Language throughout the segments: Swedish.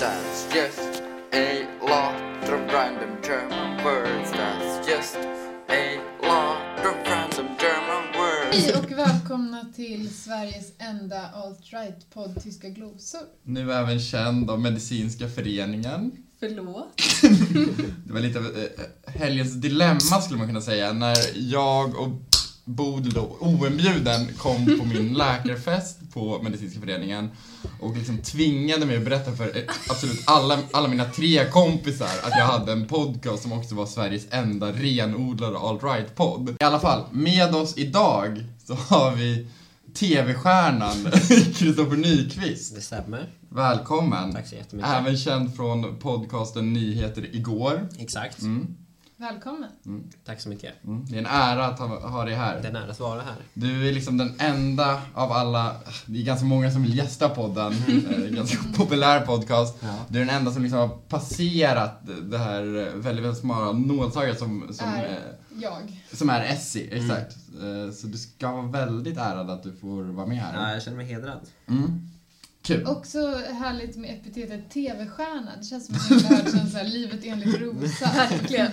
That's just a lot of random German words. That's just a lot of random German words. Hej och välkomna till Sveriges enda alt-right-podd Tyska glosor. Nu även känd av Medicinska föreningen. Förlåt? Det var lite av eh, helgens dilemma skulle man kunna säga, när jag och Bodil då oinbjuden kom på min läkarfest på Medicinska föreningen och liksom tvingade mig att berätta för absolut alla, alla mina tre kompisar att jag hade en podcast som också var Sveriges enda renodlade alt-right-podd. I alla fall, med oss idag så har vi TV-stjärnan Kristoffer Nyqvist. Det stämmer. Välkommen! Tack så jättemycket. Även känd från podcasten Nyheter igår. Exakt. Mm, Välkommen. Tack så mycket. mm. Det är en ära att ha, ha dig här. Det är nära att vara här. Du är liksom den enda av alla, det är ganska många som vill gästa podden, är en ganska populär podcast. Ja. Du är den enda som liksom har passerat det här väldigt, väldigt smala nålsögat som, som, Är. eh, Jag. som är Essie, exakt. Eh, Så du ska vara väldigt ärad att du får vara med Ja, här. jag känner mig hedrad. Kul. Också härligt med epitetet TV-stjärna. Det känns som att jag har hört sen så här, livet enligt Rosa. Verkligen.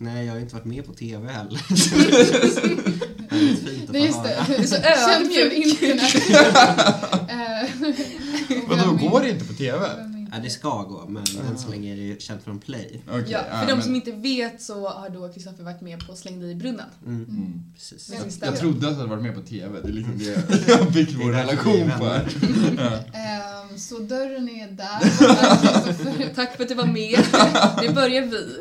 Nej, jag har inte varit med på TV heller. det lite fint att Det är få just höra. det. är så Känd från ödmjuk. internet. Eh, Vadå, går det inte på TV? Ja, det ska gå, men än så länge är det ju känt från Play. Okej, Ja, för de men- som inte vet så har då Kristoffer varit med på Släng dig i brunnen. Mm. Mm. Precis. Ja. Jag, jag trodde att du hade varit med på TV, det är liksom det jag byggt vår relation på. Ja. Ehm, Så dörren är där. Tack för att du var med. Nu börjar vi.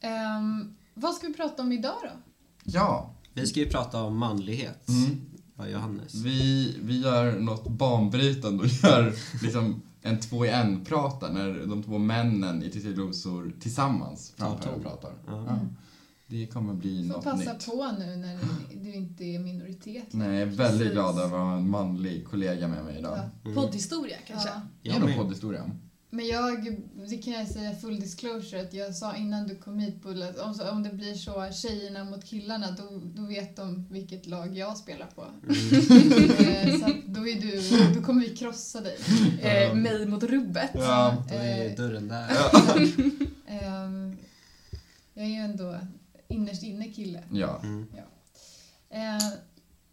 Ehm, Vad ska vi prata om idag då? Ja, Vi ska ju prata om manlighet. mm. Vad Johannes? vi, vi gör något banbrytande och gör liksom en två i en prata när de två männen i Tyska glosor tillsammans framför och pratar. Ja. Ja. Det kommer bli något passa nytt. på nu när du inte är minoritet. Nej, jag är väldigt Precis. glad över att ha en manlig kollega med mig idag. Ja. Mm. Poddhistoria kanske. Ja. Med. poddhistoria. Men jag, det kan jag säga full disclosure, att jag sa innan du kom hit Bull, att om, om det blir så tjejerna mot killarna, då, då vet de vilket lag jag spelar på. Eh, så att då, är du, då kommer vi krossa dig. Eh, mig mot rubbet. Ja. Då är Eh, dörren där. ehm, jag är ju ändå innerst inne kille. Ja. Mm. Eh,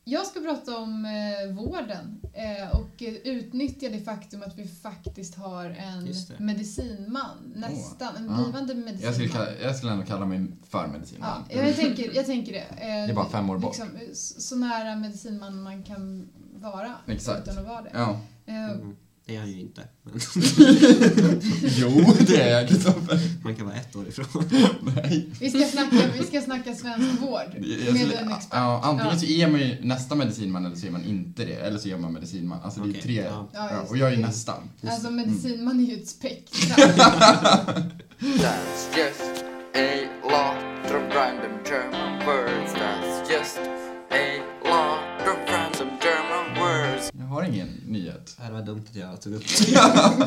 jag ska prata om eh, vården eh, och eh, utnyttja det faktum att vi faktiskt har en medicinman. Nästan. En Ja. blivande medicinman. Jag skulle, kalla, jag skulle ändå kalla mig för medicinman. Ja, jag tänker, jag tänker det. Eh, Det är bara fem år bort. Liksom, så, så nära medicinman man kan vara Exakt. utan att vara det. Ja. Eh, Mm. Det är han ju inte. Men Jo, det är jag Kristoffer. man kan vara ett år ifrån. Nej. vi, ska snacka, vi ska snacka svensk vård med skulle, en expert. ja, antingen Ja. så är man ju nästa medicinman eller så är man inte det. Eller så är man medicinman. Alltså det är Okej, tre. ja. Ja, och jag är det. nästan. Alltså medicinman är ju ett spektrum. That's just a lot of random German words. That's just a Jag har ingen nyhet. Det var dumt att jag tog upp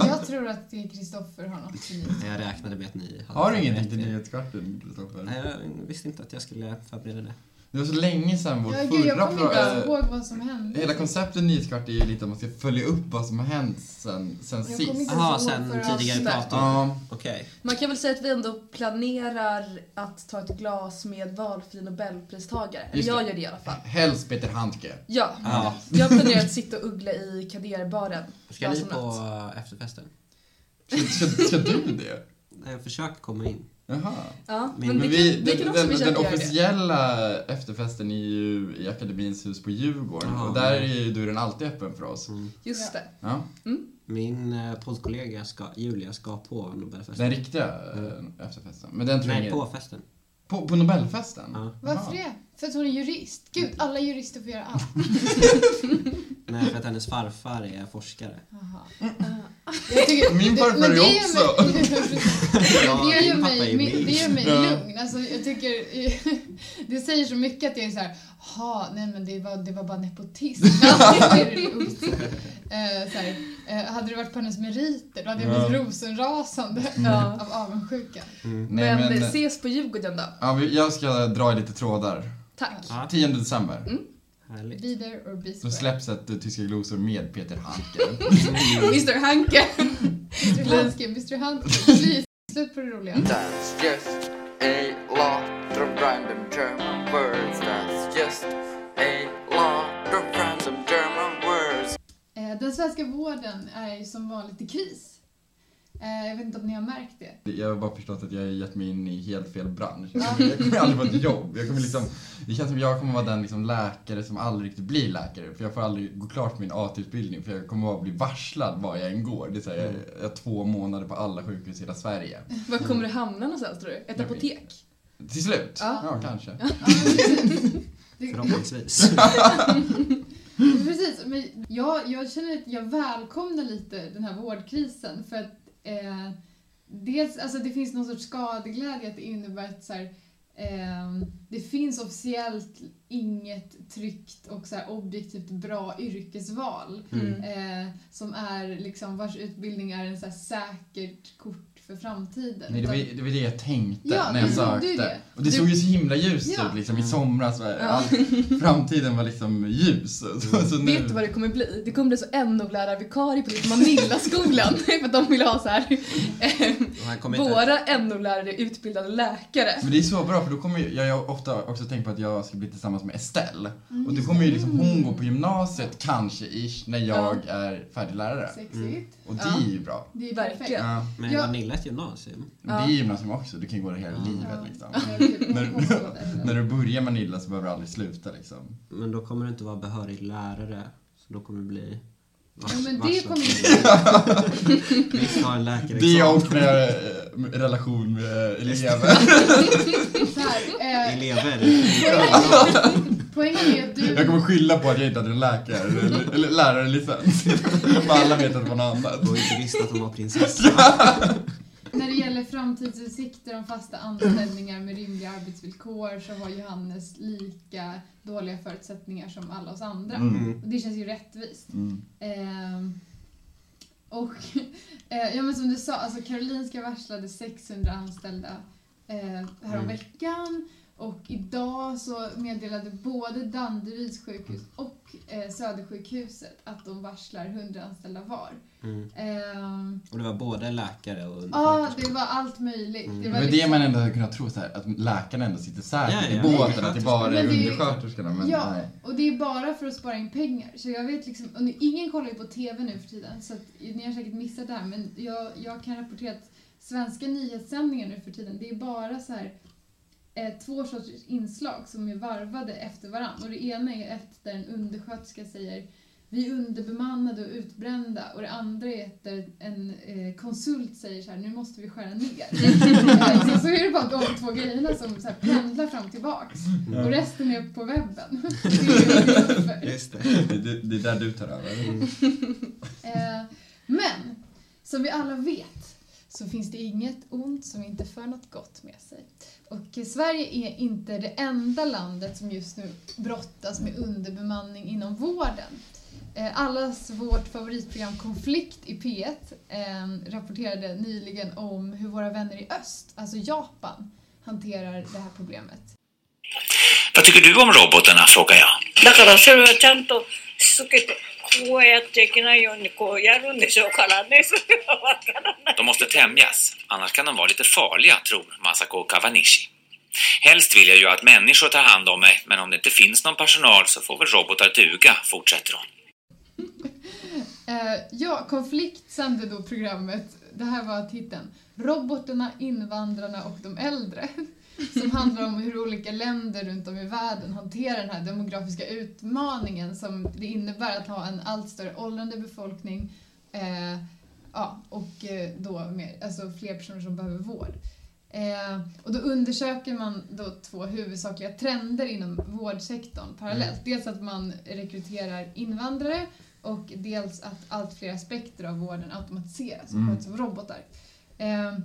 jag tror att Kristoffer har något nytt. Jag räknade med att ni hade Har du er. nyhetskvarten, Kristoffer? Nej, jag visste inte att jag skulle förbereda det. Det var så länge sedan vår Ja, gud, jag förra kommer inte ens ihåg vad som hände. Hela konceptet nyhetskvart är ju lite att man ska följa upp vad som har hänt sen, sen Jag sist. Jaha, sen förra tidigare prat. Ja, Okej. Man kan väl säga att vi ändå planerar att ta ett glas med valfri nobelpristagare. Eller Just det. jag gör det i alla fall. helst Peter Handke. Ja, Ja. jag planerar att sitta och uggla i Kaderbaren. Ska ni på natt. efterfesten? Ska, ska, ska du det? Nej, Jag försöker komma in. Jaha. Ja, Men men, Men vi, vi, kan, vi kan den, göra det. officiella efterfesten är ju i Akademins hus på Djurgården Jaha. och där är ju dörren alltid öppen för oss. Mm. Just det. Ja, Min eh, poddkollega ska, Julia ska på Nobelfesten. den riktiga eh, efterfesten. Men den tror jag Nej, ingen- på festen. På, på Nobelfesten? Ja. Varför Jaha. det? För att hon är jurist? Gud, alla jurister får göra allt. Nej, för att hennes farfar är forskare. Jaha. Jag tycker- Min det- farfar men är det gör också. Ja, Mig, det gör din pappa är mig, ju mig, med. det gör mig Ja. lugn. Alltså, jag tycker, det säger så mycket att jag är så här, ha, nej men det var, det var bara nepotism. Alltid är det lugnt. Eh, så här, eh, hade det varit på hennes meriter, då hade jag Ja. blivit rosenrasande Ja. av avundsjuka. Mm. Nej, men, men, ses på Djurgården då. ja, jag ska dra i lite trådar. Tack. Ja, 10 december. Mm. Härligt. Or square. släpps ett eh, Tyska glosor med Peter Handke. Mr Hanke. Mr Hanske, Mr Hanske. Please, slut på det roliga. That's just a lot of random German words. That's just a Den svenska vården är ju som vanligt i kris. Eh, Jag vet inte om ni har märkt det. Jag har bara förstått att jag har gett mig in i helt fel bransch. Ja. Jag kommer aldrig få ett jobb. Jag kommer liksom, det känns som jag kommer vara den liksom läkare som aldrig riktigt blir läkare. För jag får aldrig gå klart min AT-utbildning för jag kommer bara bli varslad var jag än går. Det är så här, jag, jag har två månader på alla sjukhus i hela Sverige. Var kommer du hamna någonstans tror du? Ett Jag vet. apotek? Till slut? Ja. Ja, kanske. Förhoppningsvis. Precis, men jag, jag känner att jag välkomnar lite den här vårdkrisen för att eh, dels, alltså det finns någon sorts skadeglädje att det innebär att så här, eh, det finns officiellt inget tryggt och så här objektivt bra yrkesval Mm. eh, som är liksom, vars utbildning är en så här säkert kort för framtiden. Nej, det, var, det var det jag tänkte Ja, när jag sökte. det. Och det Du- såg ju så himla ljust Ja. ut liksom i somras. var Ja. All, framtiden var liksom ljus. Så, så nu, Vet du vad det kommer bli? Det kommer bli så NO-lärarvikarie på typ Manilla-skolan för att de vill ha så här. eh, inte... Våra NO-lärare är utbildade läkare. Men det är så bra för då kommer ju, jag har ofta också tänkt på att jag ska bli tillsammans med Estelle. Och då kommer ju liksom hon gå på gymnasiet kanske ish när jag är färdiglärare. Sexigt. Och det Ja. är ju bra. Det är Verkligen. perfekt. Ja. Men Ja. Vanilla är ett gymnasium. Men det är gymnasium också, du kan ju gå det hela Ja. livet Ja. liksom. Ja, typ, När, när du börjar Manilla så behöver du aldrig sluta liksom. Men då kommer du inte vara behörig lärare. Så då kommer det bli... Ja, men det kommer Visst har en Det läkarexamen. och när jag är i relation med elever. Eh, Elever. poängen är att du, Jag kommer skylla på att jag inte hade en läkare eller, eller lärarlicens. För alla vet att det var något annat. Och inte visste att hon var prinsessa. när det gäller framtidsutsikter om fasta anställningar med rimliga arbetsvillkor så har Johannes lika dåliga förutsättningar som alla oss andra. Mm. Och det känns ju rättvist. Mm. Ehm, och eh, ja, men som du sa, alltså Karolinska varslade 600 anställda eh, häromveckan. Och idag så meddelade både Danderyds sjukhus och eh, Södersjukhuset att de varslar 100 anställda var. Mm. Ehm, Och det var både läkare och Ja, undersköterskor. det var allt möjligt. Mm. Det Det var det liksom- man ändå hade kunnat tro så här, att läkarna ändå sitter säkert Ja, ja. i båten, att det bara är Men det är- undersköterskorna. Men ja, nej. och det är bara för att spara in pengar. Så jag vet liksom, och nu- ingen kollar ju på TV nu för tiden, så att, ni har säkert missat det här, men jag, jag kan rapportera att svenska nyhetssändningar nu för tiden, det är bara så här eh, två sorters inslag som är varvade efter varandra. Och det ena är ett där en undersköterska säger vi är underbemannade och utbrända och det andra är där en eh, konsult säger så här, nu måste vi skära ner. Så, så är det bara de två grejerna som så här pendlar fram tillbaks. Och resten är på webben. Just det. Det, det, det är där du tar över. Mm. Eh, Men, som vi alla vet så finns det inget ont som inte för något gott med sig. Och eh, Sverige är inte det enda landet som just nu brottas med underbemanning inom vården. Eh, Allas vårt favoritprogram Konflikt i P1 eh, rapporterade nyligen om hur våra vänner i öst, alltså Japan, hanterar det här problemet. Vad tycker du om robotarna, frågar jag. だからそれはちゃんとしつけてこうやっちゃいけないようにこうやるんでしょうからねそれはわからない。 De måste tämjas, annars kan de vara lite farliga, tror Masako Kawanishi. Helst vill jag ju att människor tar hand om mig, men om det inte finns någon personal så får väl robotar duga, fortsätter hon. Eh, ja, Konflikt sände då programmet, det här var titeln, Robotarna, invandrarna och de äldre. Som handlar om hur olika länder runt om i världen hanterar den här demografiska utmaningen som det innebär att ha en allt större åldrande befolkning eh, ja, och eh, då mer, alltså fler personer som behöver vård. Eh, och då undersöker man då två huvudsakliga trender inom vårdsektorn parallellt. Dels att man rekryterar invandrare och dels att allt fler aspekter av vården automatiseras och Mm. sköts av robotar. Eh,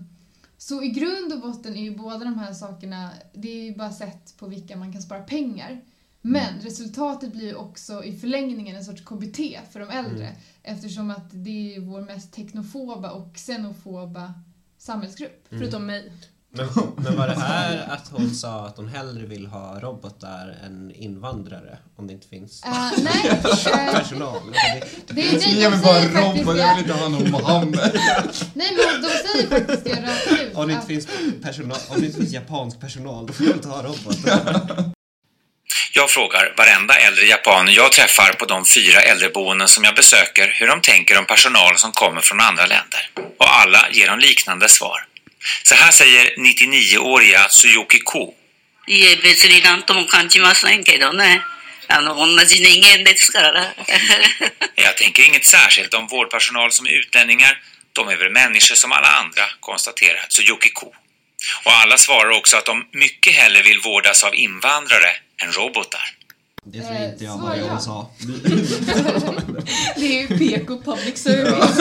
så i grund och botten är ju båda de här sakerna, det är ju bara sätt på vilka man kan spara pengar. Men resultatet blir ju också i förlängningen en sorts KBT för de äldre Mm. eftersom att det är vår mest teknofoba och xenofoba samhällsgrupp. Mm. Förutom mig. Men, men var det här att hon sa att hon hellre vill ha robotar än invandrare om det inte finns Eh, nej, personal? Det, det, det, de Ge mig bara robot, jag vill det. inte ha någon Mohammed. Nej, men de säger faktiskt det rakt ut. om, det inte finns personal, om det inte finns japansk personal, då får du inte ha robotar. Jag frågar varenda äldre japaner jag träffar på de fyra äldreboenden som jag besöker hur de tänker om personal som kommer från andra länder. Och alla ger de liknande svar. Så här säger 99-åriga Tsuyoki Ko. いえ、別になんとも感じませんけどね。あの、同じ人間ですから。 Jag tänker inget särskilt om vårdpersonal som är utlänningar. De är väl människor som alla andra, konstaterar Tsuyoki Ko. Och alla svarar också att de mycket hellre vill vårdas av invandrare än robotar. Det tror inte jag Eh, var det så hon ja. sa. Det är ju PK public service.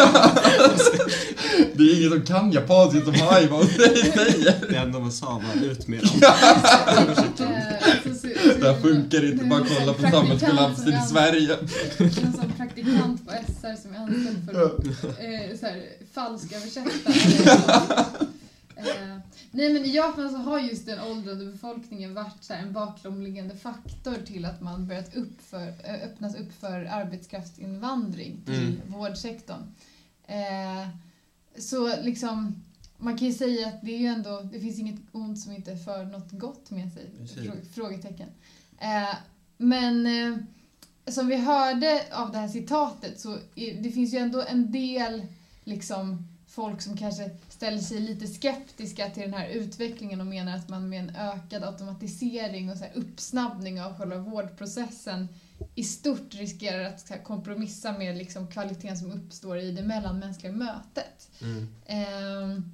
Det är ingen som kan japanska som Hai vad säger. Det enda hon sa var ut med dem. Det här funkar inte, bara kolla på samhällskollapsen i Sverige. En sån praktikant på SR som är anställd för att eh, falsköversätta. eh, nej men i Japan så har just den åldrande befolkningen varit så här, en bakomliggande faktor till att man börjat upp för, eh, öppnas upp för arbetskraftsinvandring till Mm. vårdsektorn. Eh, så liksom, man kan ju säga att det är ju ändå, det finns inget ont som inte för något gott med sig. Precis. Frågetecken. Eh, men eh, som vi hörde av det här citatet så är, det finns ju ändå en del liksom folk som kanske ställer sig lite skeptiska till den här utvecklingen och menar att man med en ökad automatisering och så uppsnabbning av själva vårdprocessen i stort riskerar att kompromissa med liksom kvaliteten som uppstår i det mellanmänskliga mötet. Mm. Ehm,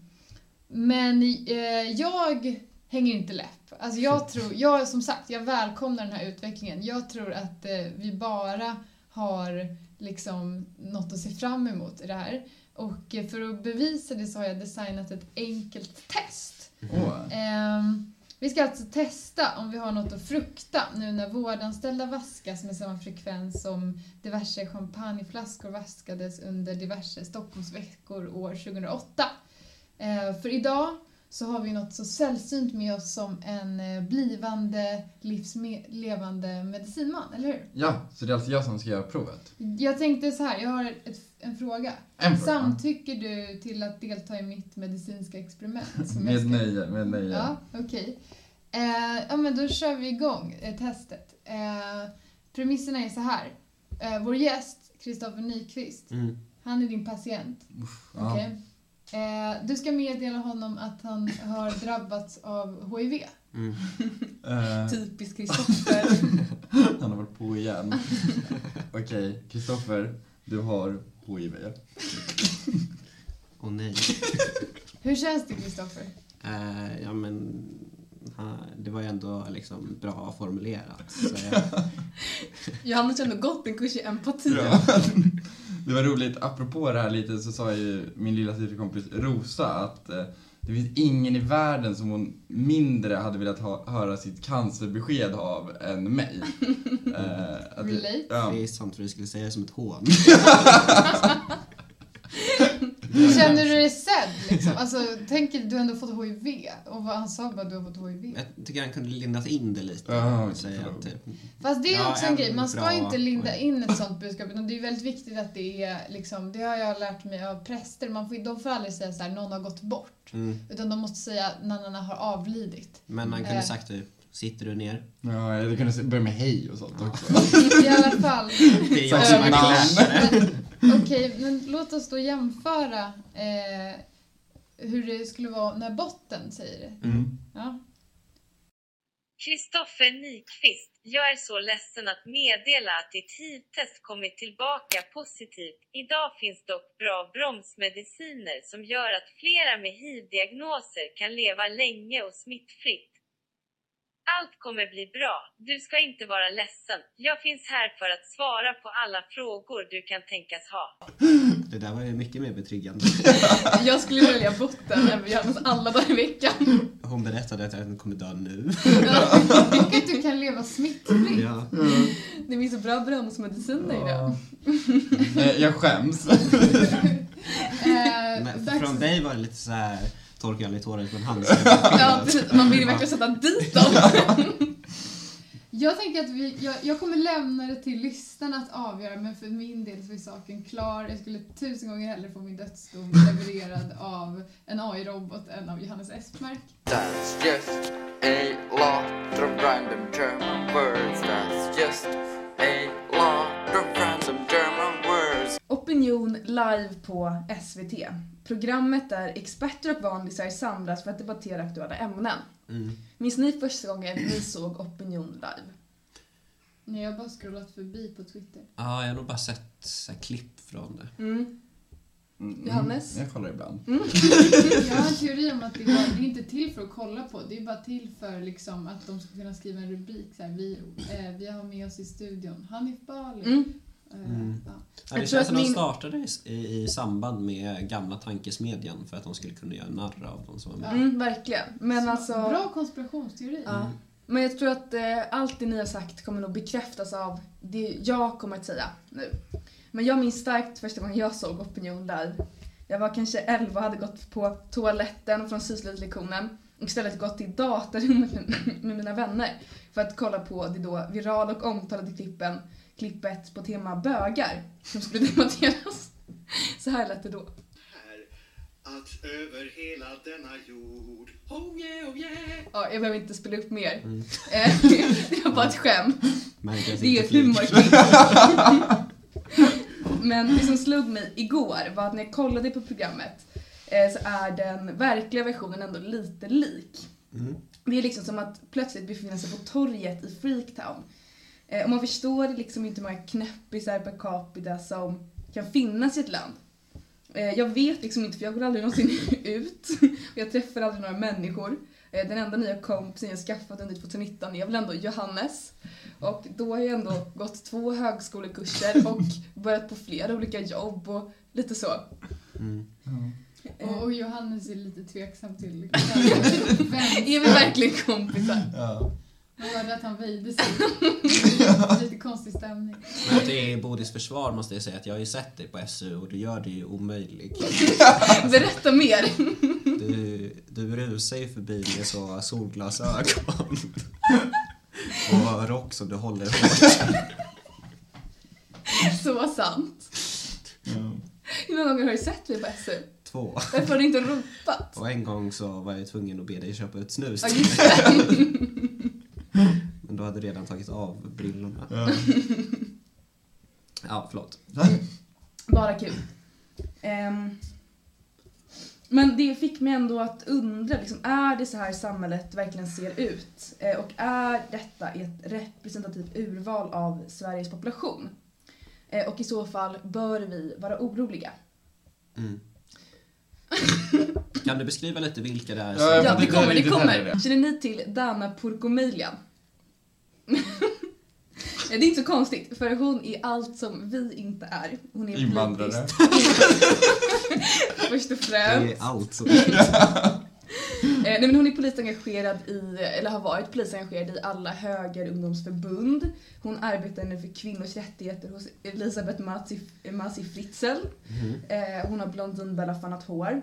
men eh, jag hänger inte läpp. Alltså jag tror, jag, som sagt, jag välkomnar den här utvecklingen. Jag tror att eh, vi bara har liksom något att se fram emot i det här. Och för att bevisa det så har jag designat ett enkelt test. Ehm, vi ska alltså testa om vi har något att frukta nu när vårdanställda vaskas med samma frekvens som diverse champagneflaskor vaskades under diverse Stockholmsveckor år 2008. Eh, för idag så har vi något så sällsynt med oss som en eh, blivande livsme- levande medicinman, eller hur? Ja, så det är alltså jag som ska göra provet? Jag tänkte så här, jag har ett, en fråga. En fråga. Samtycker du till att delta i mitt medicinska experiment? som jag Med ska- nöje, med nöje. Ja, okej. Eh, ja, men då kör vi igång eh, testet. Eh, premisserna är så här. Eh, vår gäst, Kristoffer Nyqvist, Mm. han är din patient. Ja. okej? Eh, du ska meddela honom att han har drabbats av HIV. Mm. Eh, Typiskt Kristoffer. han har varit på igen. Okej, Kristoffer, du har HIV. Åh nej. Hur känns det, Kristoffer? Eh, ja men, det var ju ändå liksom bra formulerat. Så jag, Johannes har ändå gått en kurs i empati. Ja. Det var roligt, apropå det här lite så sa ju min lilla systerkompis Rosa att eh, det finns ingen i världen som hon mindre hade velat ha, höra sitt cancerbesked av än mig. Eh, att det-. Ja. det är sant för du skulle säga det som ett hån. Hur känner du dig sedd? Liksom? Alltså, tänk du har ändå fått HIV. Och vad han sa var att du har fått HIV. Jag tycker han kunde lindat in det lite. Ja, säga typ, Fast det är Ja, också en en grej, man ska bra inte linda in ett sånt budskap utan det är väldigt viktigt att det är liksom, det har jag lärt mig av präster, man får, de får aldrig säga så här, någon har gått bort. mm. Utan de måste säga att Nanna har avlidit. Men han kunde Eh. sagt typ, sitter du ner? Ja, jag kunde börja med hej och sånt Ja. också. I alla fall. Det är jag som har Det. Okej, men låt oss då jämföra eh, hur det skulle vara när botten säger det. Mm. Ja. Kristoffer Nyqvist, jag är så ledsen att meddela att ditt HIV-test kommit tillbaka positivt. Idag finns dock bra bromsmediciner som gör att flera med HIV-diagnoser kan leva länge och smittfritt. Allt kommer bli bra. Du ska inte vara ledsen. Jag finns här för att svara på alla frågor du kan tänkas ha. Det där var ju mycket mer betryggande. Jag skulle välja botten än Johannes alla dagar i veckan. Hon berättade att jag kommer dö nu. Och att du kan leva smittfritt. Ja. Det finns så bra bromsmediciner idag. Eh, Jag skäms. Eh, Men från dig var det lite så här torkar aldrig tårar utan handskar. Ja, precis. Man vill ju verkligen sätta dit dem. Jag tänker att vi, jag, jag kommer lämna det till lyssnarna att avgöra, men för min del så är saken klar. Jag skulle tusen gånger hellre få min dödsdom levererad av en AI-robot än av Johannes Espmark. That's just a lot of random German words. That's just a lot of random. Opinion live på SVT. Programmet där experter och vanlisar samlas för att debattera aktuella ämnen. Mm. Minns ni första gången ni såg Opinion live? Nej, jag har bara scrollat förbi på Twitter. Ja, jag har nog bara sett så här, klipp från det. Mm. Mm, Johannes? Jag kollar ibland. Jag har en teori om att det, bara, det är inte till för att kolla på, det är bara till för liksom att de ska kunna skriva en rubrik så här, vi, eh, vi har med oss i studion Hanif Bali. Mm. Eh, Mm. ja. Ja, det tror känns att som de min- startade i, i samband med gamla tankesmedjan för att de skulle kunna göra narr av de som var med. Mm, verkligen. Men Så, alltså... Bra konspirationsteori. Ja. Men jag tror att eh, allt det ni har sagt kommer nog bekräftas av det jag kommer att säga nu. Men jag minns starkt första gången jag såg Opinion live. Jag var kanske 11 och hade gått på toaletten från syslöjdslektionen och istället gått till datarummet med, med mina vänner för att kolla på det då virala och omtalade klippen, klippet på tema bögar som skulle debatteras. Så här lät det då. Att över hela denna jord Oh yeah, oh yeah Ja, jag behöver inte spela upp mer. Mm. Eh, det var bara ett skämt. Det är ju ett humorklipp. Men det som slog mig igår var att när jag kollade på programmet eh, så är den verkliga versionen ändå lite lik. Mm. Det är liksom som att plötsligt befinna sig på torget i Freaktown. Eh, och man förstår liksom inte hur många knäppisar per capita som kan finnas i ett land. Eh, jag vet liksom inte för jag går aldrig någonsin ut. Och jag träffar aldrig några människor. Eh, den enda nya kompisen jag skaffat under 2019 är väl ändå Johannes. Och då har jag ändå gått två högskolekurser och börjat på flera olika jobb och lite så. Mm. Eh, Och, och Johannes är lite tveksam till vem. är vi verkligen kompisar? Ja. Hörde att han väjde sig. Lite konstig stämning. Men till Bodis försvar måste jag säga att jag har ju sett dig på SU och du gör det ju omöjlig. Berätta mer. Du, du rusar ju förbi med så solglasögon. Och rock som du håller hårt. Så sant. Hur många gånger har du sett mig på SU? Två. Varför har du inte ropat? Och en gång så var jag tvungen att be dig köpa ut snus. Ja, just det. Men du hade redan tagit av brillorna. Ja. Ja, förlåt. Bara kul. Ehm, men det fick mig ändå att undra, liksom, är det så här samhället verkligen ser ut? Eh, och är detta ett representativt urval av Sveriges population? Eh, och i så fall, bör vi vara oroliga? Mm. Kan du beskriva lite vilka det är Ja, som... Ja, det kommer, det kommer. det. Känner ni till Dana Purkomilian? Ja, det är inte så konstigt, för hon är allt som vi inte är. Hon är Invandrare. Först och Det främst. är allt som... Eh, nej, men hon är politiskt engagerad i, eller har varit politiskt engagerad i alla höger ungdomsförbund. Hon arbetar nu för kvinnors rättigheter hos Elisabeth Masi, Masi Fritzl. Mhm. Eh, hon har blondinbellafannat hår.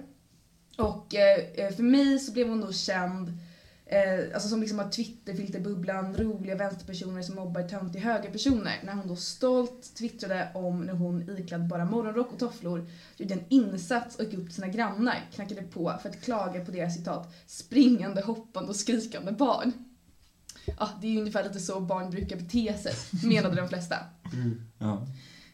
Och eh, eh, för mig så blev hon då känd eh, alltså som liksom har Twitterfilterbubblan, roliga vänsterpersoner som mobbar töntiga högerpersoner. När hon då stolt twittrade om när hon iklädd bara morgonrock och tofflor gjorde en insats och gick upp till sina grannar, knackade på för att klaga på deras citat springande, hoppande och skrikande barn. Ja, det är ju ungefär lite så barn brukar bete sig, menade de flesta. Mm. Ja.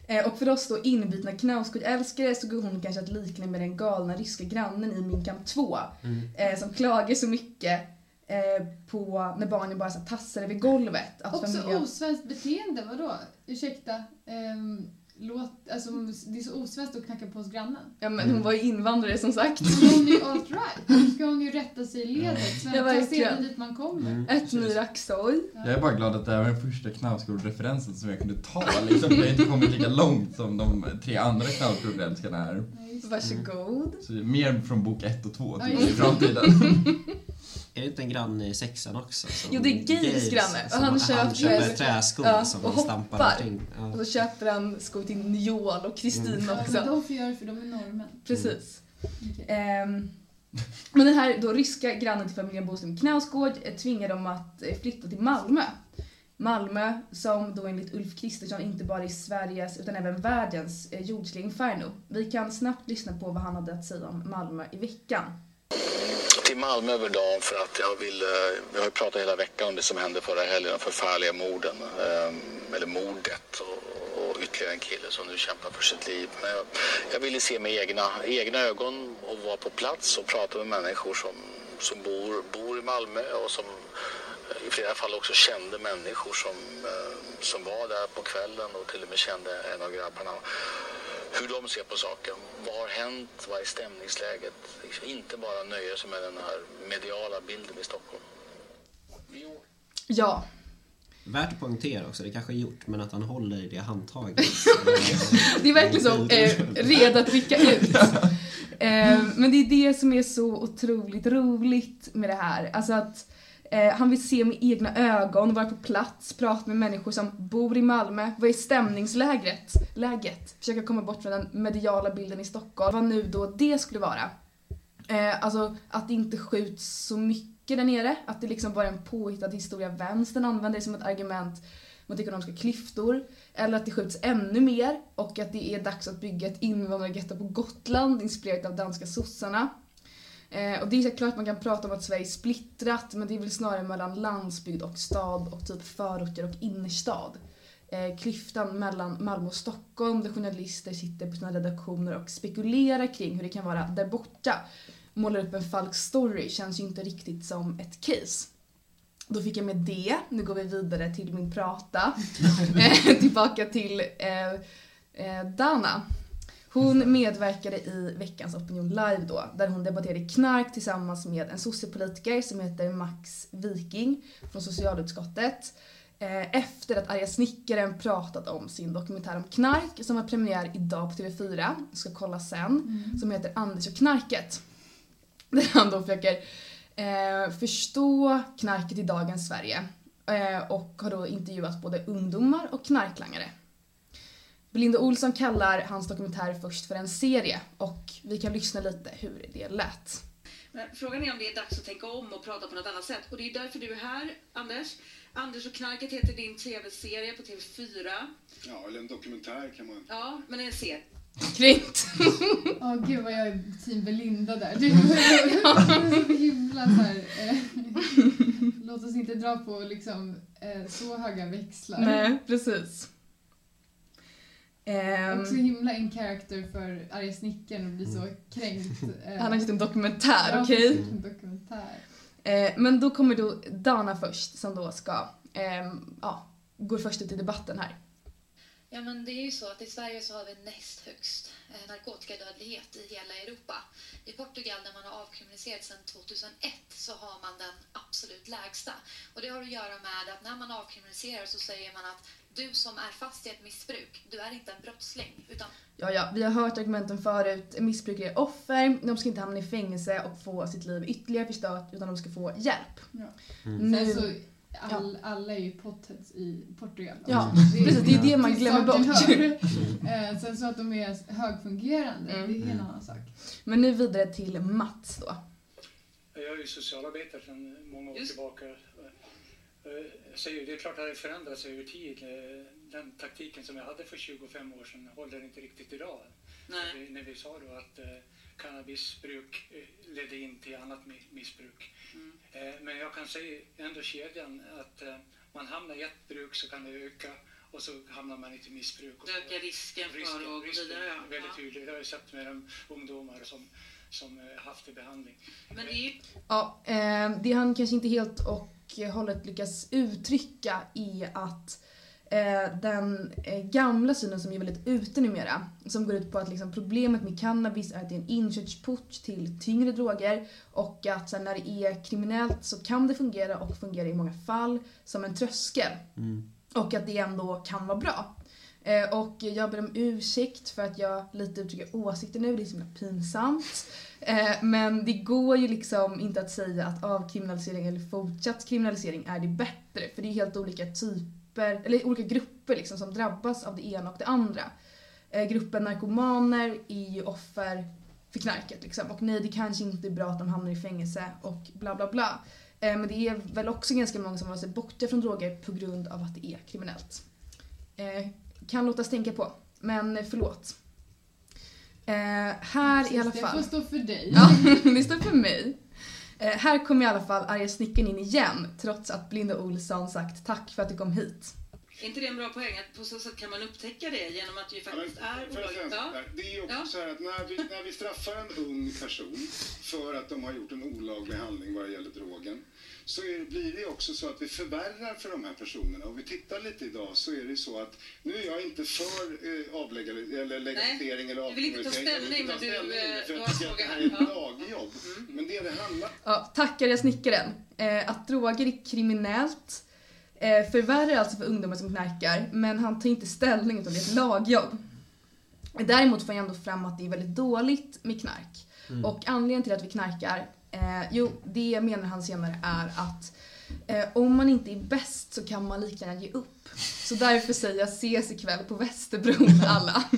Eh, Och för oss då inbitna knausgårdälskare så går hon kanske att likna med den galna ryska grannen i Min kamp 2. Mm. Eh, som klagar så mycket eh, på när barnen bara så tassar över golvet. Att Också familjen- osvenskt beteende, vadå? Ursäkta. ehm, låt, alltså, det är så osvenskt att knacka på hos grannen. Ja men hon var ju invandrare som sagt. Men Hon är ju alt-right. Då ska hon ju rätta sig i ledet. Ja, Svenska verkligen. dit man kommer. Mm. Ett ny raxoj. Jag är bara glad att det här var den första Knausgård-referensen som jag kunde ta. Liksom, jag har inte kommit lika långt som de tre andra Knausgård-älskarna här. Ja. Varsågod. Så mer från bok ett och två Ja, typ, i just det. framtiden. Är det inte en granne i sexan också? Jo, det är Gays granne. Och som han han, köper- köper träskor Ja, som och han stampar hoppar. omkring. Ja. Och så köper han skor till Njol och Kristin Ja, men också. de får göra det för de är norrmän. Precis. Okej. Ehm, Men den här då ryska grannen till familjen Boström Knausgård eh, tvingar dem att eh, flytta till Malmö. Malmö som då enligt Ulf Kristersson inte bara är Sveriges utan även världens eh, jordsliga inferno. Vi kan snabbt lyssna på vad han hade att säga om Malmö i veckan till Malmö över dagen för att jag vill, eh, vi har ju pratat hela veckan om det som hände förra helgen, de förfärliga morden, ehm, eller mordet och, och ytterligare en kille som nu kämpar för sitt liv. Men jag, jag ville se med egna, egna ögon och vara på plats och prata med människor som, som bor, bor i Malmö och som eh, i flera fall också kände människor som, eh, som var där på kvällen och till och med kände en av grabbarna hur de ser på saken. Vad har hänt? Vad är stämningsläget? Inte bara nöja sig med den här mediala bilden i Stockholm. Ja, Värt att poängtera också, det kanske är gjort, men att han håller i det handtaget. det är verkligen så, eh, redo att rycka ut. Eh, men det är det som är så otroligt roligt med det här. Alltså att eh, han vill se med egna ögon, vara på plats, prata med människor som bor i Malmö. Vad är stämningsläget? Läget? Försöka komma bort från den mediala bilden i Stockholm. Vad nu då det skulle vara. Eh, alltså att det inte skjuts så mycket där nere. Att det liksom bara är en påhittad historia vänstern använder som ett argument mot ekonomiska klyftor. Eller att det skjuts ännu mer och att det är dags att bygga ett invandrargetto på Gotland inspirerat av danska sossarna. Eh, och det är såklart att man kan prata om att Sverige är splittrat men det är väl snarare mellan landsbygd och stad och typ förorter och innerstad. Eh, klyftan mellan Malmö och Stockholm där journalister sitter på sina redaktioner och spekulerar kring hur det kan vara där borta målar upp en falsk story känns ju inte riktigt som ett case. Då fick jag med det. Nu går vi vidare till min prata. Eh, Tillbaka till eh, eh, Dana. Hon medverkade i veckans Opinion Live då, där hon debatterade knark tillsammans med en sossepolitiker som heter Max Viking från socialutskottet. Eh, efter att Arga Snickaren pratat om sin dokumentär om knark som har premiär idag på TV4, ska kolla sen, som heter Anders och knarket. Där han då försöker eh, förstå knarket i dagens Sverige eh, och har då intervjuat både ungdomar och knarklangare. Belinda Olsson kallar hans dokumentär först för en serie och vi kan lyssna lite hur det lät. Men frågan är om det är dags att tänka om och prata på något annat sätt. Och det är därför du är här, Anders. Anders och knarket heter din tv-serie på TV4. Ja, eller en dokumentär kan man... Ja, men en serie. Kränkt. Åh gud vad jag är team Belinda där. Det är så himla så här, eh, Låt oss inte dra på liksom eh, så höga växlar. Nej, precis. Ehm, Också himla in character för arga snickaren och bli så kränkt. eh, han har gjort en dokumentär, okej? precis, En dokumentär. Eh, men då kommer då Dana först som då ska, ehm, ja, går först ut i debatten här. Ja, men det är ju så att i Sverige så har vi näst högst eh, narkotikadödlighet i hela Europa. I Portugal, där man har avkriminaliserat sedan 2001, så har man den absolut lägsta. Och det har att göra med att när man avkriminaliserar så säger man att du som är fast i ett missbruk, du är inte en brottsling, utan Ja, ja, vi har hört argumenten förut. Missbrukare är offer, de ska inte hamna i fängelse och få sitt liv ytterligare förstört utan de ska få hjälp. Ja. Mm. Nu, Sen så, all, alla är ju potheads i Portugal. Ja, precis, det är det man glömmer bort. Eh, Sen så att de är högfungerande, Mm. det är en annan sak. Men nu vidare till Mats då. Jag är ju socialarbetare sedan många år Just. tillbaka. Eh, ju, det är klart att det förändrats över tid. Eh, Den taktiken som jag hade för 25 år sedan håller inte riktigt idag. Vi, när vi sa då att eh, cannabisbruk ledde in till annat mi- missbruk. Mm. Men jag kan säga ändå kedjan att man hamnar i ett bruk så kan det öka och så hamnar man i ett missbruk. Och så- ökar risken för Risken- att gå vidare. Ja. väldigt Ja. tydlig. Det har jag sett med de ungdomar som, som haft i behandling. Men det är ju Ja, det han kanske inte helt och hållet lyckas uttrycka är att eh, den eh, gamla synen som är väldigt ute numera, som går ut på att liksom, problemet med cannabis är att det är en inkörsport till tyngre droger och att sen, när det är kriminellt så kan det fungera och fungerar i många fall som en tröskel. Mm. Och att det ändå kan vara bra. Eh, och jag ber om ursäkt för att jag lite uttrycker åsikter nu, det är så himla pinsamt. Eh, men det går ju liksom inte att säga att ah, avkriminalisering eller fortsatt kriminalisering är det bättre. För det är helt olika typer, eller olika grupper liksom som drabbas av det ena och det andra. Eh, gruppen narkomaner är ju offer för knarket. Liksom. Och nej, det kanske inte är bra att de hamnar i fängelse och bla bla bla. Men det är väl också ganska många som håller sig borta från droger på grund av att det är kriminellt. Eh, kan låtas tänka på, men förlåt. Eh, här i alla Det fall... får stå för dig. Ja, det står för mig. Eh, här kommer i alla fall arga snickaren in igen trots att Blinda Olsson sagt tack för att du kom hit. Är inte det en bra poäng att på så sätt kan man upptäcka det genom att det ju faktiskt är För att olagligt? Ja. Det är också Ja. så här att när vi, när vi straffar en ung person för att de har gjort en olaglig handling vad det gäller drogen så är, blir det också så att vi förvärrar för de här personerna. Om vi tittar lite idag så är det så att nu är jag inte för eh, avläggare, eller legalisering eller du vill inte ta avkriminalisering. Jag vill ställning, inte ta men du, för eh, jag du har tycker att det här är ett lagjobb. Men det det handlar Ja, tack arga snickaren. Eh, att droger är kriminellt eh, förvärrar alltså för ungdomar som knarkar men han tar inte ställning utan det är ett lagjobb. Däremot får jag ändå fram att det är väldigt dåligt med knark. Mm. Och anledningen till att vi knarkar, eh, jo det menar han senare är att eh, om man inte är bäst så kan man lika gärna ge upp. Så därför säger jag ses ikväll på Västerbron alla.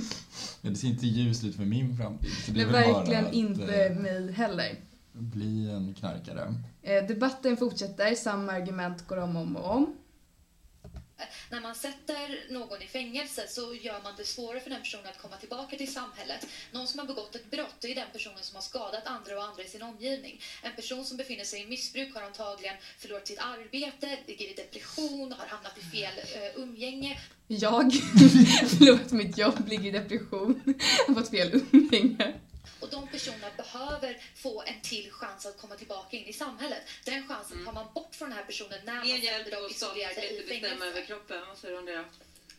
Ja, det ser inte ljust ut för min framtid. Så det är verkligen att, inte eh, mig heller. bli en knarkare. Eh, debatten fortsätter, samma argument går om och om. När man sätter någon i fängelse så gör man det svårare för den personen att komma tillbaka till samhället. Någon som har begått ett brott det är den personen som har skadat andra och andra i sin omgivning. En person som befinner sig i missbruk har antagligen förlorat sitt arbete, ligger i depression, har hamnat i fel uh, umgänge. Jag förlorat mitt jobb, ligger i depression, har fått fel umgänge. Och de personerna behöver få en till chans att komma tillbaka in i samhället. Den chansen tar man bort från den här personen när man sätter dem isolerade i fängelse. över kroppen. Vad säger du om det?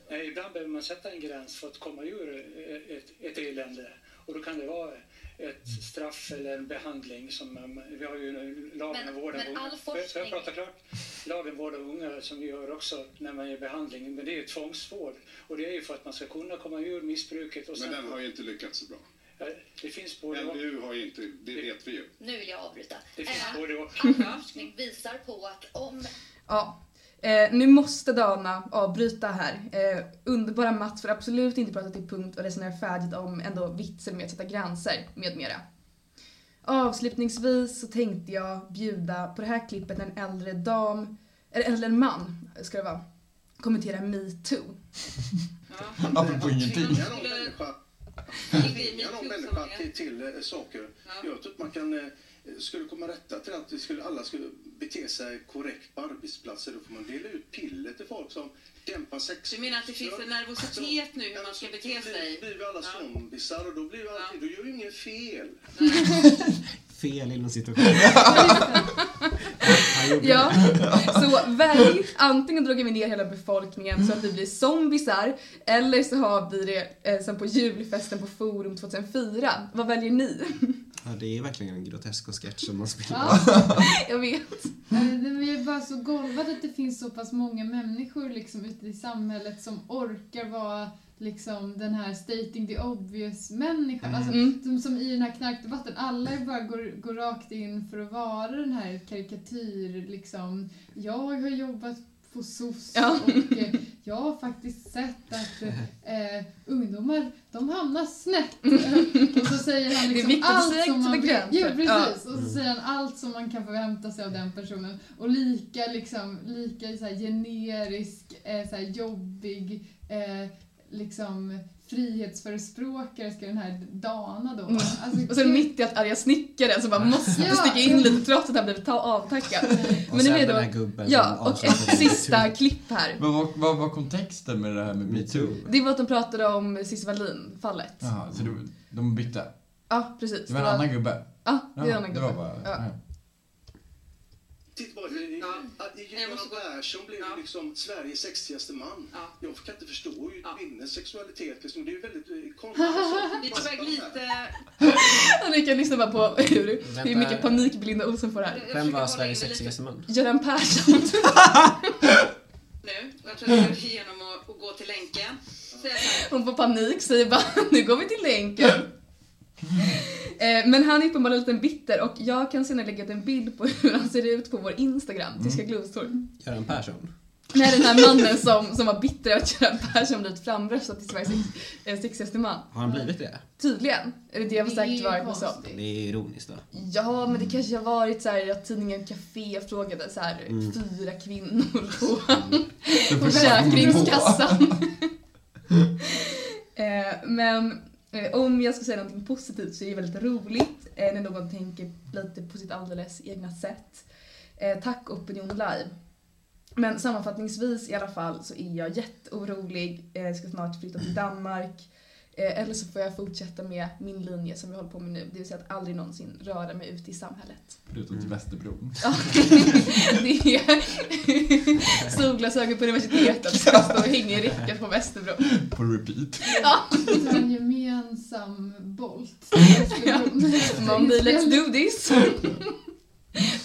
Nej, ibland behöver man sätta en gräns för att komma ur eh, ett, ett elände. Och då kan det vara ett straff eller en behandling som man, vi har ju lagen Men- om vård av men unga. Får jag- får jag forskning- prata klart? Lagen vård av unga som vi gör också när man ger behandling, men det är ju tvångsvård. Och det är ju för att man ska kunna komma ur missbruket. Och Men den har ju inte lyckats så bra. Ja, Det finns både. LVU har ju inte, det vet vi ju. Nu vill jag avbryta. Det finns Eh, både och. All forskning visar på att om Ja. Eh, nu måste Dana avbryta här. Eh, underbara Mats får absolut inte prata till punkt och resonera färdigt om ändå vitsen med att sätta gränser med mera. Avslutningsvis så tänkte jag bjuda på det här klippet när en äldre dam, eller en man ska det vara, kommenterar metoo. Apropå ingenting. Tvinga någon människa, till, till eh, saker. Jag tror att man kan, eh, skulle komma rätta till att vi skulle, alla skulle bete sig korrekt på arbetsplatser. Då får man dela ut piller till folk som dämpar sex. Du menar att det finns en nervositet nu hur man ska bete sig? Då blir vi alla zombisar och då blir vi alltid, då gör vi inget fel. Fel inom situationen. Ja, så välj antingen drar vi ner hela befolkningen så att vi blir zombisar eller så har vi det eh, som på julfesten på Forum 2004. Vad väljer ni? Ja, det är verkligen en grotesk sketch som man spelar. Ja. Jag vet. Eh, men Jag är bara så golvad att det finns så pass många människor liksom ute i samhället som orkar vara liksom den här stating the obvious människan. Alltså, Mm. som, som i den här knarkdebatten, alla bara går, går rakt in för att vara den här karikatyr liksom. Jag har jobbat på SOS Ja. och eh, jag har faktiskt sett att eh, ungdomar, de hamnar snett. och så säger han Det är liksom allt som man. Ja, precis. Ja. Och så säger han allt som man kan förvänta sig av den personen. Och lika liksom, lika så här generisk, eh, så här jobbig, eh, liksom frihetsförespråkare ska den här Dana då Mm. Alltså, Och så mitt i allt arga snickaren som bara måste Ja. sticka in lite trots att han blivit ta- avtackad. Och sen den här gubben Ja, och ett sista klipp här. Men vad, vad var kontexten med det här med metoo? Det var att de pratade om Cissi Wallin-fallet. Jaha, så de, de bytte? Ja, precis. Det var en annan gubbe? Ja, det är en annan det gubbe. var bara... Ja. Ja. Titta bara, att Göran Persson blev liksom Sveriges sexigaste man. Jag kan inte förstå ju kvinnors sexualitet. Liksom. Det är ju väldigt eh, konstigt. Vi är på väg lite... Och ni kan lyssna bara på hur, hur Vänta. mycket panik Belinda Olsson får här. Vem var Sveriges sexigaste man? Göran Persson. nu. Jag tror att jag går igenom och, och gå till länken. Hon får panik, säger bara nu går vi till länken. Eh, Men han är uppenbarligen lite bitter och jag kan senare lägga ut en bild på hur han ser ut på vår Instagram, Tyska glosor. Göran Persson? Nej, den här mannen som, som var bitter över att Göran Persson blivit framröstad till Sveriges sex- eh, sexigaste man. Har han blivit det? Tydligen. Eller det har Det är säkert ju varit något sånt. Det är ironiskt då. Ja, men det kanske har varit så här att tidningen Café frågade så här Mm. fyra kvinnor på, på Försäkringskassan. eh, men Eh, om jag ska säga något positivt så är det väldigt roligt eh, när någon tänker lite på sitt alldeles egna sätt. Eh, tack Opinion Live. Men sammanfattningsvis i alla fall så är jag jätteorolig. Jag ska snart flytta till Danmark. Eh, Eller så får jag fortsätta med min linje som jag håller på med nu. Det vill säga att aldrig någonsin röra mig ute i samhället. Förutom till Västerbron. Ja, det är solglasögon på universitetet som står och hänger i räcket på Västerbron. På repeat. Ja. En gemensam bolt. Ja. Mommy, let's do this!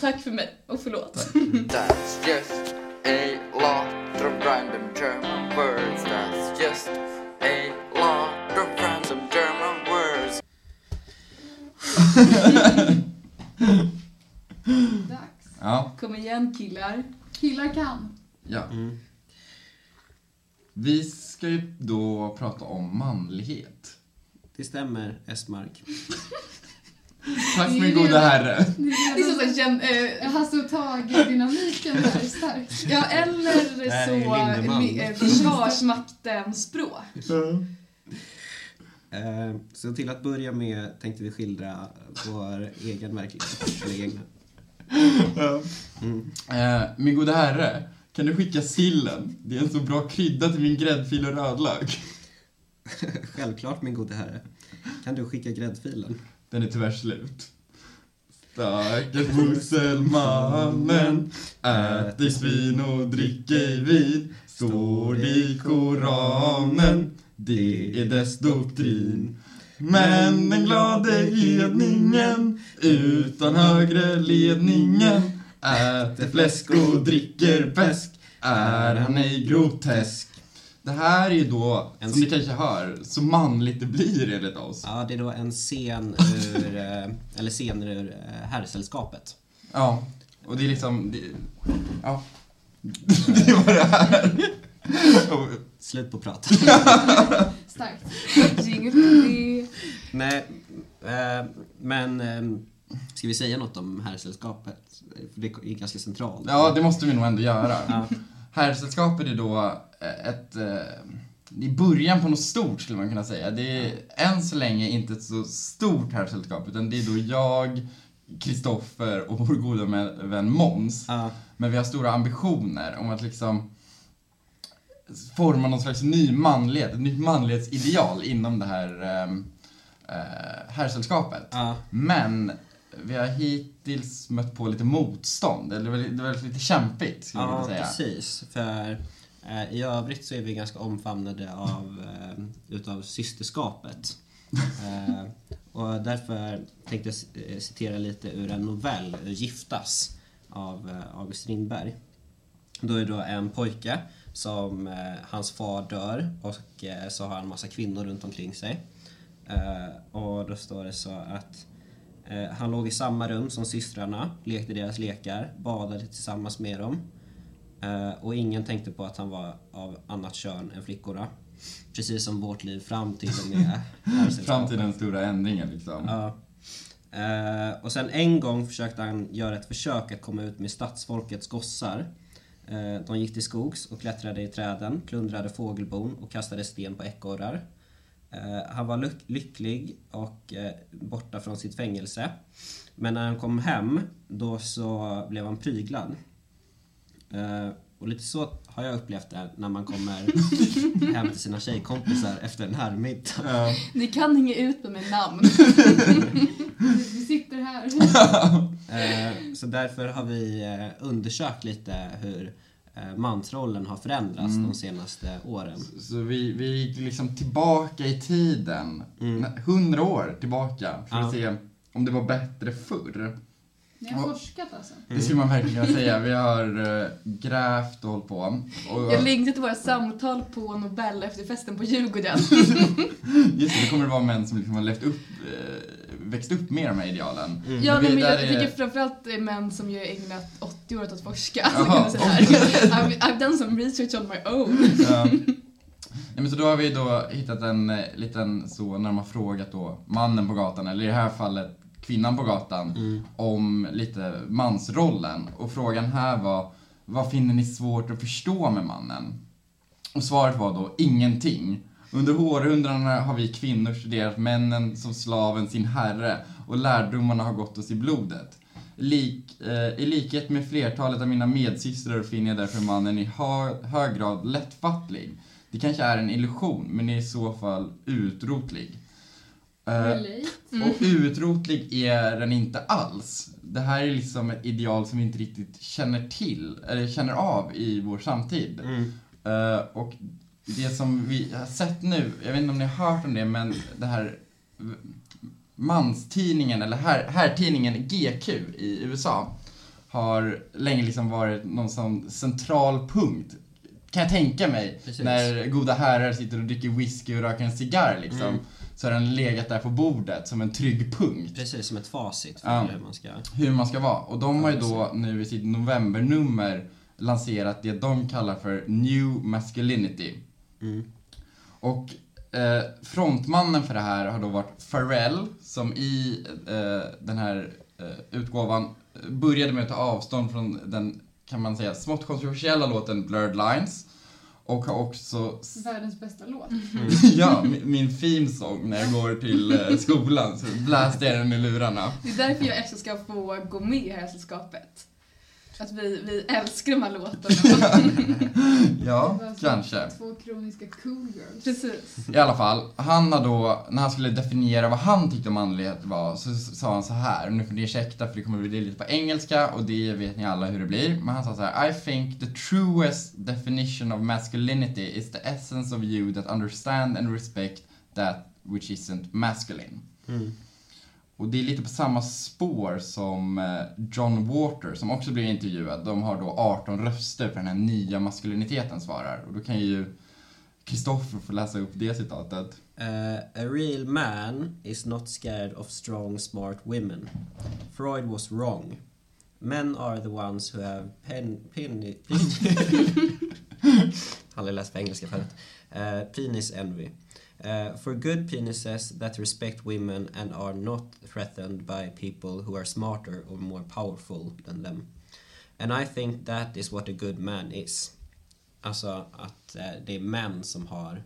Tack för mig och förlåt. That's just Dags. Ja, Kom igen killar. Killar kan. ja. Mm. Vi ska ju då prata om manlighet. Det stämmer, Esmark. Tack min gode herre. Det är Det är så redan att känn, eh, Hasse och Tage-dynamiken där är stark. Ja, eller så Lindemann. li- eh, Försvarsmaktens språk. Eh, Så till att börja med tänkte vi skildra vår egen verklighet. Eller egna. Mm. Eh, min gode herre, kan du skicka sillen? Det är en så bra krydda till min gräddfil och rödlök. Självklart min gode herre. Kan du skicka gräddfilen? Den är tyvärr slut. Stackars muselmannen äter svin och dricker vin Står det i Koranen, det är dess doktrin Men den glade hedningen utan högre ledningen Äter fläsk och dricker bäsk, är han ej grotesk? Det här är ju då, En som ni kanske hör, så manligt det blir enligt oss. Ja, det är då en scen ur, eh, eller scener ur eh, Herrsällskapet. Ja, och det är liksom... Det, ja. Det var det här. Slut på prat. Starkt. Nej, eh, men eh, ska vi säga något om Herrsällskapet? För det är ganska centralt. Ja, det måste vi nog ändå göra. Ja. Herrsällskapet är då eh, ett... eh, Det är början på något stort skulle man kunna säga. Det är än så länge inte ett så stort herrsällskap utan det är då jag, Kristoffer och vår goda vän Måns. Ja. Men vi har stora ambitioner om att liksom forma någon slags ny manlighet, ett nytt manlighetsideal inom det här um, herrsällskapet. Ja. Men vi har hittills mött på lite motstånd, eller det var, det var lite kämpigt skulle Ja, kunna säga. precis. För eh, i övrigt så är vi ganska omfamnade av, eh, utav systerskapet. Eh, och därför tänkte jag eh, citera lite ur en novell, Giftas, av eh, August Strindberg. Då är det då en pojke som, eh, hans far dör och eh, så har han massa kvinnor runt omkring sig. Eh, och då står det så att eh, han låg i samma rum som systrarna, lekte deras lekar, badade tillsammans med dem. Eh, och ingen tänkte på att han var av annat kön än flickorna. Precis som vårt liv fram till och med herrsällskapet. Fram till den stora ändringen liksom. Ja. Eh, och sen en gång försökte han göra ett försök att komma ut med stadsfolkets gossar. Eh, de gick till skogs och klättrade i träden, plundrade fågelbon och kastade sten på ekorrar. Eh, han var lycklig och eh, borta från sitt fängelse. Men när han kom hem, då så blev han pryglad. Och lite så har jag upplevt det när man kommer hem till sina tjejkompisar efter en herrmiddag. Ja. Ni kan hänga ut mig med namn. Vi sitter här. Eh, Så därför har vi eh, undersökt lite hur eh, mansrollen har förändrats Mm. de senaste åren. Så vi, vi gick liksom tillbaka i tiden, hundra år tillbaka, för att Ja. se om det var bättre förr. Ni har forskat alltså? Det skulle man verkligen kunna säga. Vi har eh, grävt och hållit på. Och, Jag längtar till våra samtal på Nobel efter festen på Djurgården. just det, det kommer det vara män som liksom har levt upp, eh, växt upp med de här idealen. Ja, Men men jag är- tycker framförallt eh, män som ju ägnat åtta 30 år åt att forska. Så kan säga. I've, I've done some research on my own. Ja. Nej, men så då har vi då hittat en eh, liten så när har frågat då mannen på gatan, eller i det här fallet kvinnan på gatan, om lite mansrollen. Och frågan här var, vad finner ni svårt att förstå med mannen? Och svaret var då ingenting. Under århundradena har vi kvinnor studerat männen som slaven sin herre och lärdomarna har gått oss i blodet. Lik, eh, I likhet med flertalet av mina medsystrar finner jag därför mannen i hö, hög grad lättfattlig. Det kanske är en illusion, men är i så fall utrotlig. Eh, och utrotlig är den inte alls. Det här är liksom ett ideal som vi inte riktigt känner till, eller känner av i vår samtid. Eh, och det som vi har sett nu, jag vet inte om ni har hört om det, men det här manstidningen, eller här, herrtidningen GQ i USA har länge liksom varit någon sån central punkt kan jag tänka mig, Precis. när goda herrar sitter och dricker whisky och röker en cigarr liksom. Mm. Så har den legat där på bordet som en trygg punkt. Precis, som ett facit för Ja. hur man ska... Hur man ska vara. Och de har ju då nu i sitt novembernummer lanserat det de kallar för New Masculinity. Mm. Och eh, frontmannen för det här har då varit Pharrell som i eh, den här eh, utgåvan började med att ta avstånd från den, kan man säga, smått kontroversiella låten Blurred Lines. Och har också Världens bästa låt. ja, min, min theme song när jag går till eh, skolan så bläste jag den i lurarna. Det är därför jag också ska få gå med i det här sällskapet. Att vi, vi älskar de här låtarna. Ja, kanske. Två kroniska cool girls. Precis. I alla fall, han har då, när han skulle definiera vad han tyckte manlighet var, så sa han så här, och nu får ni ursäkta för det kommer bli lite på engelska och det vet ni alla hur det blir, men han sa så här: I think the truest definition of masculinity is the essence of you that understand and respect that which isn't masculine. Mm. Och det är lite på samma spår som eh, John Water, som också blir intervjuad. De har då 18 röster för den här nya maskuliniteten svarar. Och då kan ju Kristoffer få läsa upp det citatet. Uh, a real man is not scared of strong, smart women. Freud was wrong. Men are the ones who have pen... pen Aldrig läst på engelska förut. Uh, eh, penis envy. Uh, for good penises that respect women and are not threatened by people who are smarter or more powerful than them. And I think that is what a good man is. Alltså att eh, det är män som har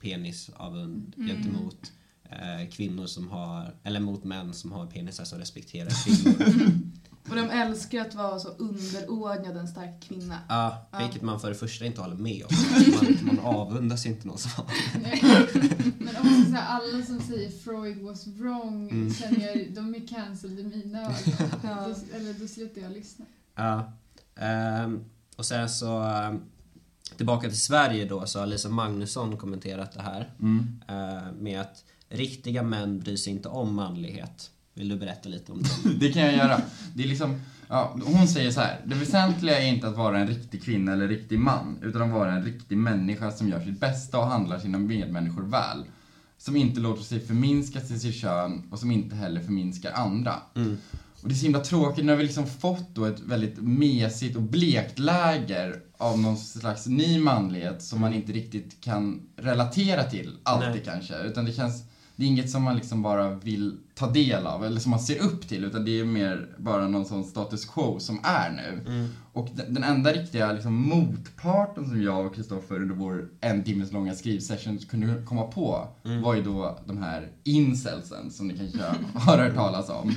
penisavund Mm. gentemot eh, kvinnor som har, eller mot män som har penisar som respekterar kvinnor. Och de älskar att vara så underordnad en stark kvinna. Ja, Ja. vilket man för det första inte håller med om. Man, man avundas inte någon har Men också så här, alla som säger Freud was wrong Mm. känner jag, de är cancelled i mina ögon. Ja. Då, eller då slutar jag lyssna. Ja. Ehm, och sen så ehm, tillbaka till Sverige då så har Lisa Magnusson kommenterat det här Mm. eh, med att riktiga män bryr sig inte om manlighet. Vill du berätta lite om det? Det kan jag göra. Det är liksom, ja, hon säger så här. Det väsentliga är inte att vara en riktig kvinna eller riktig man, utan att vara en riktig människa som gör sitt bästa och handlar sina medmänniskor väl. Som inte låter sig förminskas till sitt kön och som inte heller förminskar andra. Mm. Och det är så himla tråkigt, nu har vi liksom fått då ett väldigt mesigt och blekt läger av någon slags ny manlighet som man inte riktigt kan relatera till alltid Nej. kanske. Utan det känns, det är inget som man liksom bara vill ta del av eller som man ser upp till utan det är mer bara någon sån status quo som är nu. Mm. Och den, den enda riktiga liksom, motparten som jag och Kristoffer under vår en timmes långa skrivsession kunde komma på Mm. var ju då de här incelsen som ni kanske har hört talas om.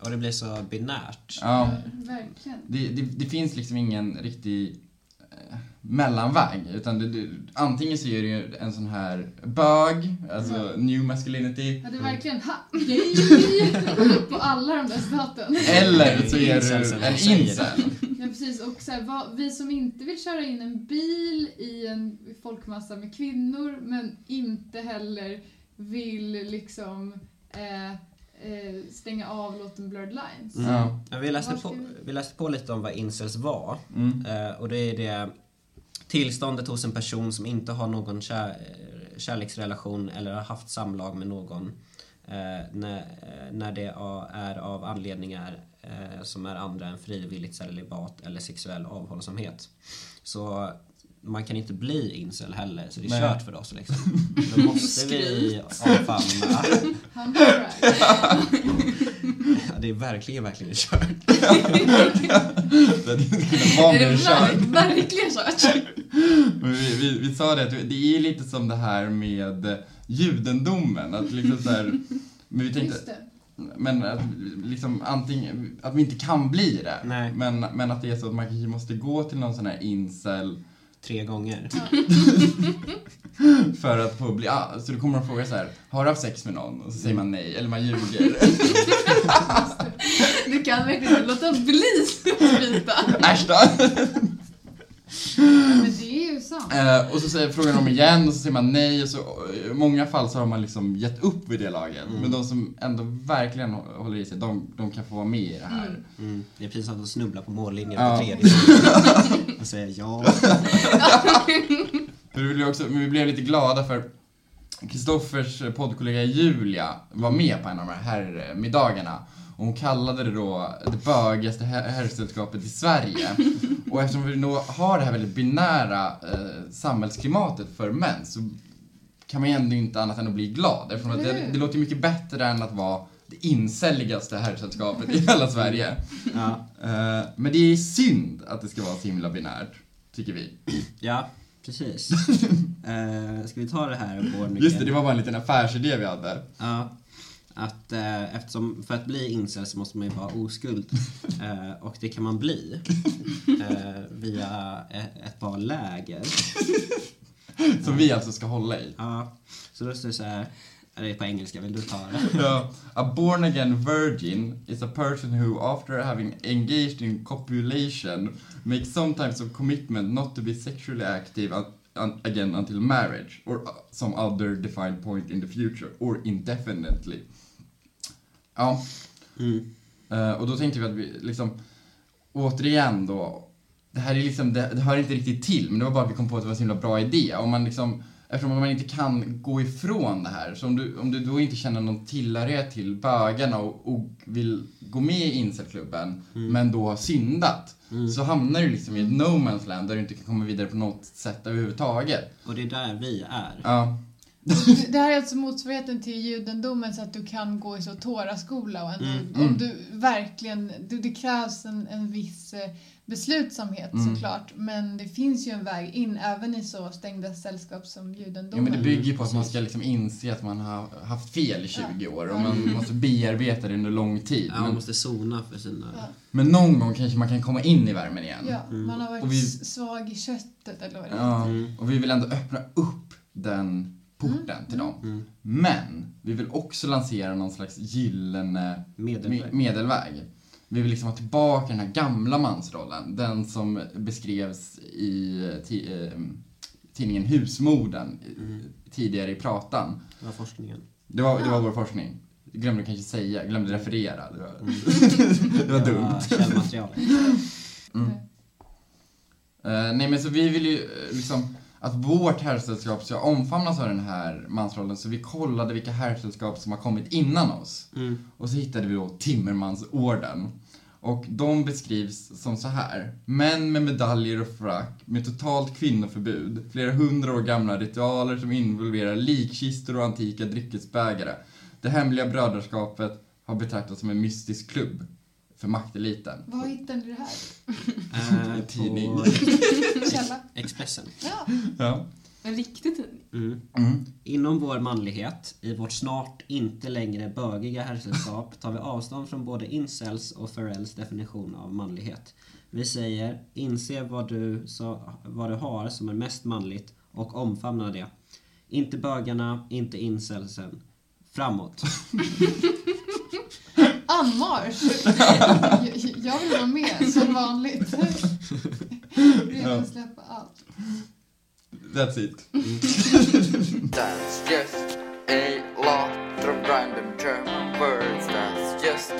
Och det blir så binärt. Ja. Verkligen. Det, det, det finns liksom ingen riktig mellanväg. Utan det, det, antingen så är det ju en sån här bög, alltså new masculinity. Ja, det är verkligen ha, gay på alla de där staten. Eller så är du en incel. Ja, precis. Och så här, vad, vi som inte vill köra in en bil i en folkmassa med kvinnor men inte heller vill liksom eh, eh, stänga av låten Blurred Lines. Mm. Ja. Vi, läste på, vi- vi läste på lite om vad incels var. Mm. Eh, och det är det tillståndet hos en person som inte har någon kär, kärleksrelation eller har haft samlag med någon eh, när, eh, när det är av anledningar eh, som är andra än frivilligt celibat eller sexuell avhållsamhet. Så man kan inte bli incel heller, så det är Nej. kört för oss liksom. Då måste vi avfamna. Ja, det är verkligen, verkligen kört. Det hade inte kunnat vara mer kört. ver- verkligen så? Men vi, vi, vi sa det, att det är lite som det här med judendomen. Att liksom så här, men vi tänkte, Just det. men att, liksom, antingen, att vi inte kan bli det. Nej. Men, men att det är så att man kanske måste gå till någon sån här incel Tre gånger. för att få bli, ah, så då kommer de fråga så här, har du haft sex med någon? Och så säger man nej, eller man ljuger. Du kan verkligen inte låta bli skryta. Äsch då! Men det är ju sant. Eh, och så säger, frågar de igen och så säger man nej och så i många fall så har man liksom gett upp vid det laget. Men de som ändå verkligen håller i sig, de, de kan få vara med i det här. Mm. Det är precis som att snubbla på mållinjen Ja. på tredje och säga ja. För vi blev, också, men vi blev lite glada för Kristoffers poddkollega Julia var med på en av de här herrmiddagarna. Och hon kallade det då det bögigaste her- herrsällskapet i Sverige. Och eftersom vi nog har det här väldigt binära eh, samhällsklimatet för män så kan man ju ändå inte annat än att bli glad. Eftersom att det, det låter ju mycket bättre än att vara det incelligaste herrsällskapet i hela Sverige. Ja. Eh, men det är synd att det ska vara så himla binärt, tycker vi. Ja, precis. Eh, ska vi ta det här Born Just det, det var bara en liten affärsidé vi hade. Ja. Att eh, eftersom, för att bli incel så måste man ju vara oskuld. Eh, och det kan man bli. Eh, via ett, ett par läger. Som vi alltså ska hålla i. Ja. Så då står det så här. Det är på engelska, vill du ta det? Ja. A born again virgin is a person who, after having engaged in copulation, makes some types of commitment not to be sexually active again until marriage or uh, some other defined point in the future or indefinitely. Ja. Mm. Eh, och då tänkte vi att vi liksom, återigen då, det här är liksom, det, det hör inte riktigt till, men det var bara att vi kom på att det var en så himla bra idé. Om man liksom, eftersom man inte kan gå ifrån det här, så om du, om du då inte känner någon tillhörighet till bögarna och, och vill gå med i incelklubben, men då har syndat, så hamnar du liksom i ett no man's land där du inte kan komma vidare på något sätt överhuvudtaget. Och det är där vi är. Ja. Det här är alltså motsvarigheten till judendomen så att du kan gå i så Tora-skola och ändå, Mm, om mm. du verkligen, det, det krävs en, en viss eh, beslutsamhet Mm. såklart men det finns ju en väg in även i så stängda sällskap som Ja, judendomen. men det bygger ju på att man ska liksom inse att man har haft fel i 20 år och man Mm. måste bearbeta det under lång tid. Ja, man Men, måste sona för sina... Ja. men någon gång kanske man kan komma in i värmen igen. Ja, man har varit vi- svag i köttet eller vad det Ja, heter. och vi vill ändå öppna upp den porten till dem. Mm. Men vi vill också lansera någon slags gyllene Medelväg. me- medelväg. Vi vill liksom ha tillbaka den här gamla mansrollen. Den som beskrevs i eh, tidningen Husmorden eh, tidigare i pratan. Det var forskningen. Det var, det var vår forskning. Glömde kanske säga, glömde referera. Det var, det var dumt. källmaterial. Mm. Eh, nej men så vi vill ju liksom att vårt herrsällskap ska omfamnas av den här mansrollen så vi kollade vilka herrsällskap som har kommit innan oss. Mm. Och så hittade vi då Timmermansorden. Och de beskrivs som så här. Män med medaljer och frack, med totalt kvinnoförbud, flera hundra år gamla ritualer som involverar likkistor och antika dryckesbägare. Det hemliga brödraskapet har betraktats som en mystisk klubb för makteliten. Var hittade du det här? Eh, Tidning. Källa? Expressen. Ja. Ja. En riktig tidning. Mm. Mm. Inom vår manlighet, i vårt snart inte längre bögiga herrsällskap, tar vi avstånd från både incels och Pharrells definition av manlighet. Vi säger, inse vad du, så, vad du har som är mest manligt och omfamna det. Inte bögarna, inte incelsen. Framåt. Anmarsch! jag, vill vara med som vanligt. Redo att släppa allt. That's it. That's just a lot of random German words. That's just